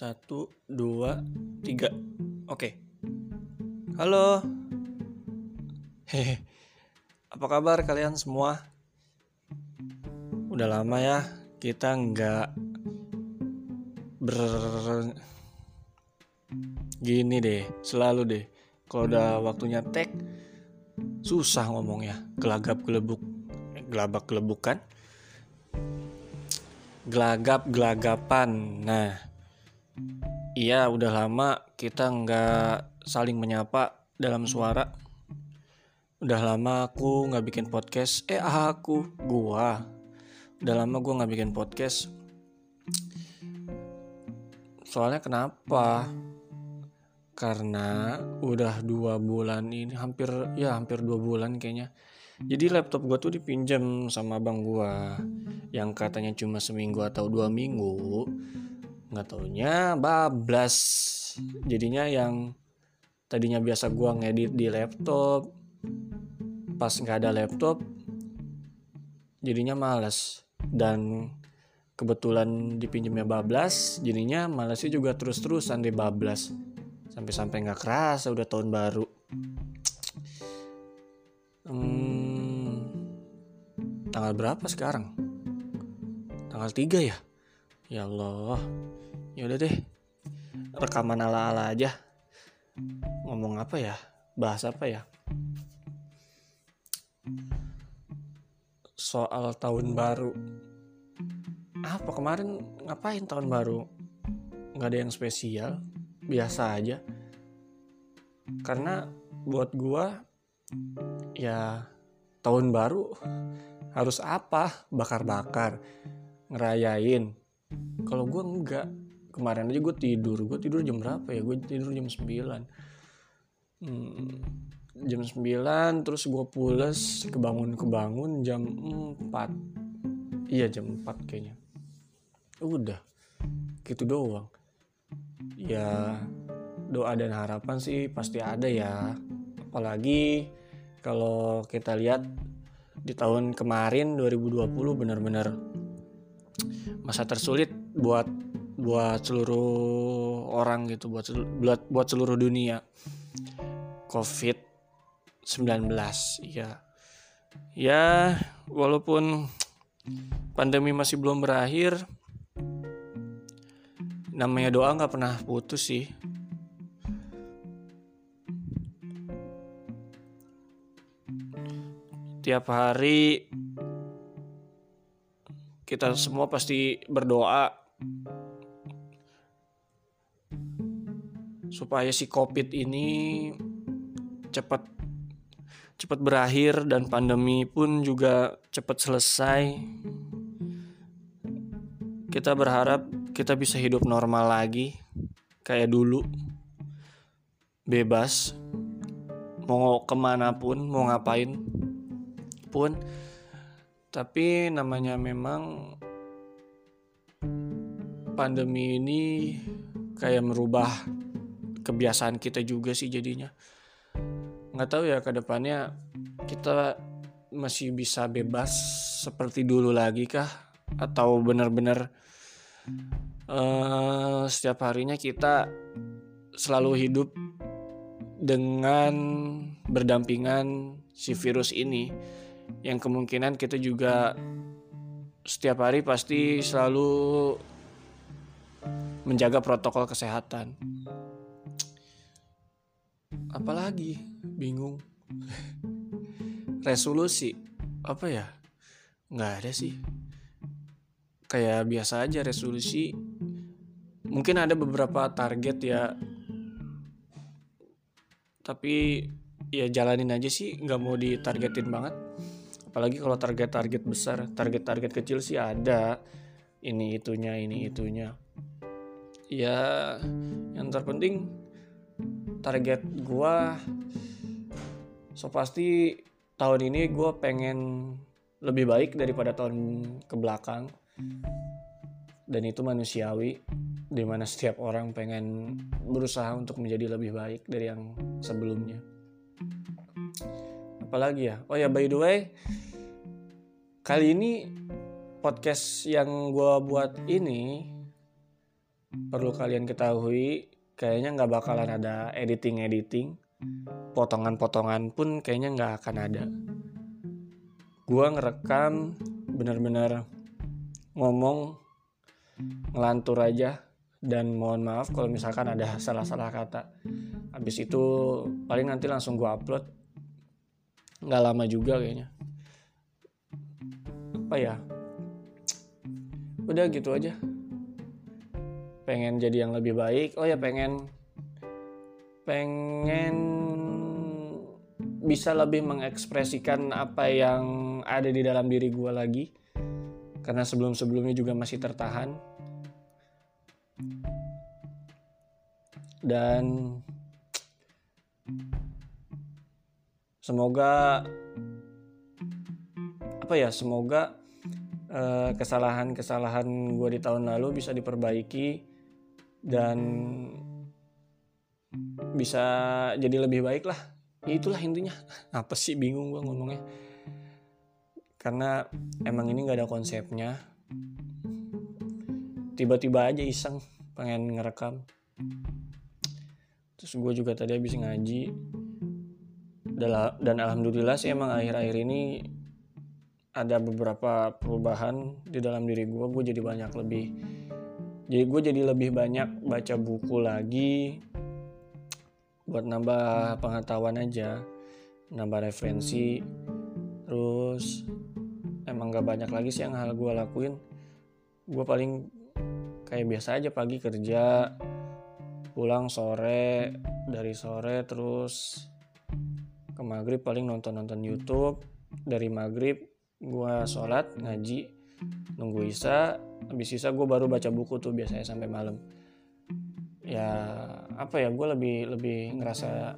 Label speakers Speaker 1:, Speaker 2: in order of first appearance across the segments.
Speaker 1: Satu, dua, tiga. Oke. Halo. Hehe. Apa kabar kalian semua? Udah lama ya kita nggak ber gini deh, selalu deh. Kalau udah waktunya tag susah ngomongnya, gelagap gelebuk, eh, gelabak gelebukan, gelagap gelagapan. Nah, iya udah lama kita nggak saling menyapa dalam suara. Udah lama aku nggak bikin podcast. Eh aku, gua. Udah lama gua nggak bikin podcast. Soalnya kenapa? Karena udah dua bulan ini hampir ya hampir dua bulan kayaknya. Jadi laptop gua tuh dipinjam sama abang gua yang katanya cuma seminggu atau dua minggu nggak taunya bablas. Jadinya yang tadinya biasa gua ngedit di laptop pas nggak ada laptop jadinya males. Dan kebetulan dipinjamnya bablas jadinya malesnya juga terus-terusan di bablas. Sampai-sampai nggak kerasa udah tahun baru. Hmm, tanggal berapa sekarang? Tanggal 3 ya ya Allah. Ya udah deh. Rekaman ala-ala aja. Ngomong apa ya? Bahas apa ya? Soal tahun baru. Apa kemarin ngapain tahun baru? Nggak ada yang spesial? Biasa aja. Karena buat gua ya tahun baru harus apa? Bakar-bakar. Ngerayain kalau gua enggak. Kemarin aja gue tidur. Gue tidur jam berapa ya? Gue tidur jam 9 hmm, jam 9 terus gue pules kebangun kebangun jam 4 iya jam 4 kayaknya. Udah. Gitu doang. Ya doa dan harapan sih pasti ada ya. Apalagi kalau kita lihat di tahun kemarin 2020 benar-benar masa tersulit buat buat seluruh orang gitu buat buat buat seluruh dunia. Covid 19 ya ya walaupun pandemi masih belum berakhir namanya doa nggak pernah putus sih. Tiap hari kita semua pasti berdoa supaya si covid ini cepat cepat berakhir dan pandemi pun juga cepat selesai. Kita berharap kita bisa hidup normal lagi kayak dulu. Bebas. Mau ke mana pun mau ngapain pun tapi namanya memang pandemi ini kayak merubah kebiasaan kita juga sih jadinya. Nggak tahu ya ke depannya kita masih bisa bebas seperti dulu lagi kah? Atau benar-benar uh, setiap harinya kita selalu hidup dengan berdampingan si virus ini yang kemungkinan kita juga setiap hari pasti selalu menjaga protokol kesehatan. Apalagi bingung. Resolusi apa ya? Nggak ada sih. Kayak biasa aja resolusi. Mungkin ada beberapa target ya. Tapi ya jalanin aja sih, nggak mau ditargetin banget apalagi kalau target-target besar target-target kecil sih ada. Ini itunya ini itunya. Ya yang terpenting target gua so pasti tahun ini gua pengen lebih baik daripada tahun ke belakang. Dan itu manusiawi di mana setiap orang pengen berusaha untuk menjadi lebih baik dari yang sebelumnya. Apalagi ya? Oh ya by the way kali ini podcast yang gue buat ini perlu kalian ketahui kayaknya nggak bakalan ada editing editing potongan-potongan pun kayaknya nggak akan ada. Gue ngerekam bener-bener ngomong ngelantur aja. Dan mohon maaf kalau misalkan ada salah-salah kata. Habis itu paling nanti langsung gue upload. Nggak lama juga kayaknya apa ya? Udah gitu aja. Pengen jadi yang lebih baik. Oh ya pengen pengen bisa lebih mengekspresikan apa yang ada di dalam diri gue lagi. Karena sebelum-sebelumnya juga masih tertahan. Dan semoga apa ya semoga kesalahan-kesalahan gue di tahun lalu bisa diperbaiki dan bisa jadi lebih baik lah. Ya itulah intinya. Apa sih bingung gue ngomongnya? Karena emang ini gak ada konsepnya. Tiba-tiba aja iseng pengen ngerekam. Terus gue juga tadi habis ngaji. Dan alhamdulillah sih emang akhir-akhir ini ada beberapa perubahan di dalam diri gue gue jadi banyak lebih jadi gue jadi lebih banyak baca buku lagi buat nambah pengetahuan aja nambah referensi. Terus emang gak banyak lagi sih yang hal gue lakuin. Gue paling kayak biasa aja pagi kerja pulang sore dari sore terus ke maghrib paling nonton nonton YouTube. Dari maghrib gue sholat ngaji nunggu isa. Habis isa gue baru baca buku tuh biasanya sampai malam. Ya apa ya gue lebih lebih ngerasa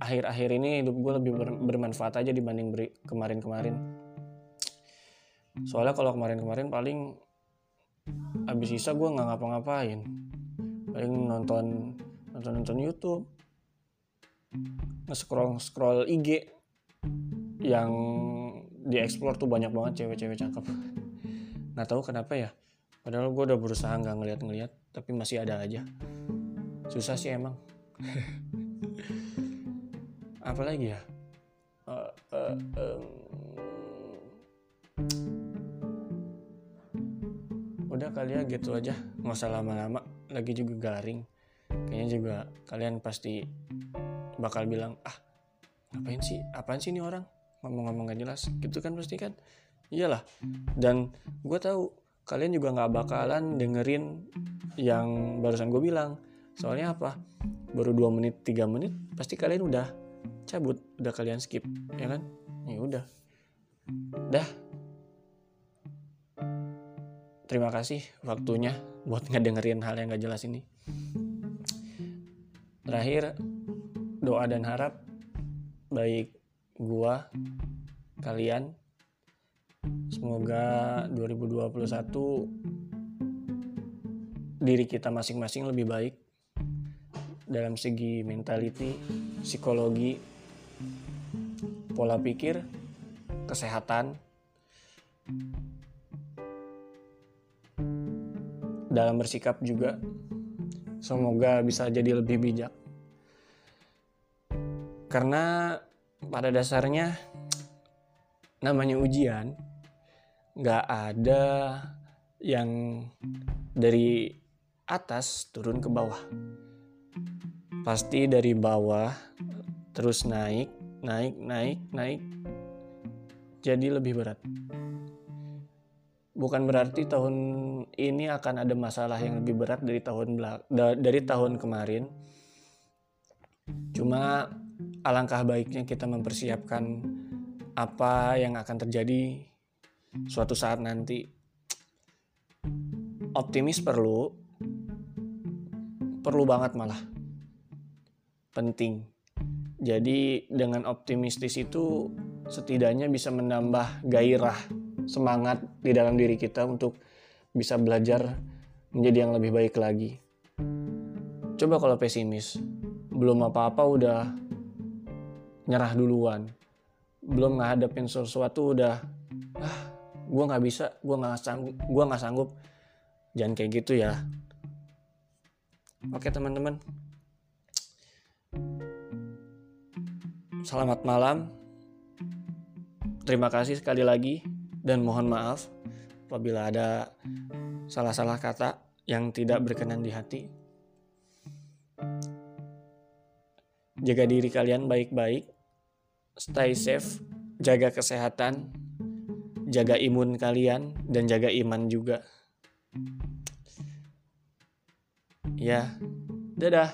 Speaker 1: akhir-akhir ini hidup gue lebih ber, bermanfaat aja dibanding kemarin-kemarin. Soalnya kalau kemarin-kemarin paling abis sisa gue nggak ngapa-ngapain. Paling nonton nonton nonton YouTube. Nge-scroll scroll IG yang dieksplor tuh banyak banget cewek-cewek cakep. Nggak tahu kenapa ya padahal gue udah berusaha nggak ngeliat-ngeliat tapi masih ada aja. Susah sih emang. Apalagi ya? Uh, uh, um, udah kali ya gitu aja. Nggak usah lama-lama lagi juga garing. Kayaknya juga kalian pasti bakal bilang ah ngapain sih? Apaan sih ini orang ngomong-ngomong gak jelas gitu kan pasti kan? Iyalah. Dan gue tahu kalian juga nggak bakalan dengerin yang barusan gue bilang. Soalnya apa? Baru 2 menit 3 menit pasti kalian udah cabut udah kalian skip ya kan? Ya udah. Dah. Terima kasih waktunya buat ngedengerin hal yang gak jelas ini. Terakhir doa dan harap baik gua kalian semoga 2021 diri kita masing-masing lebih baik dalam segi mentality, psikologi, pola pikir, kesehatan, dalam bersikap juga. Semoga bisa jadi lebih bijak. Karena pada dasarnya namanya ujian nggak ada yang dari atas turun ke bawah pasti dari bawah terus naik, naik, naik, naik jadi lebih berat. Bukan berarti tahun ini akan ada masalah yang lebih berat dari tahun dari tahun kemarin. Cuma alangkah baiknya kita mempersiapkan apa yang akan terjadi suatu saat nanti. Optimis perlu, perlu banget malah penting. Jadi dengan optimistis itu setidaknya bisa menambah gairah, semangat di dalam diri kita untuk bisa belajar menjadi yang lebih baik lagi. Coba kalau pesimis, belum apa-apa udah nyerah duluan. Belum ngadepin sesuatu udah, ah, gue nggak bisa, gue nggak sanggup, gue nggak sanggup. Jangan kayak gitu ya. Oke teman-teman. Selamat malam. Terima kasih sekali lagi dan mohon maaf apabila ada salah-salah kata yang tidak berkenan di hati. Jaga diri kalian baik-baik. Stay safe, jaga kesehatan, jaga imun kalian dan jaga iman juga. Ya, dadah.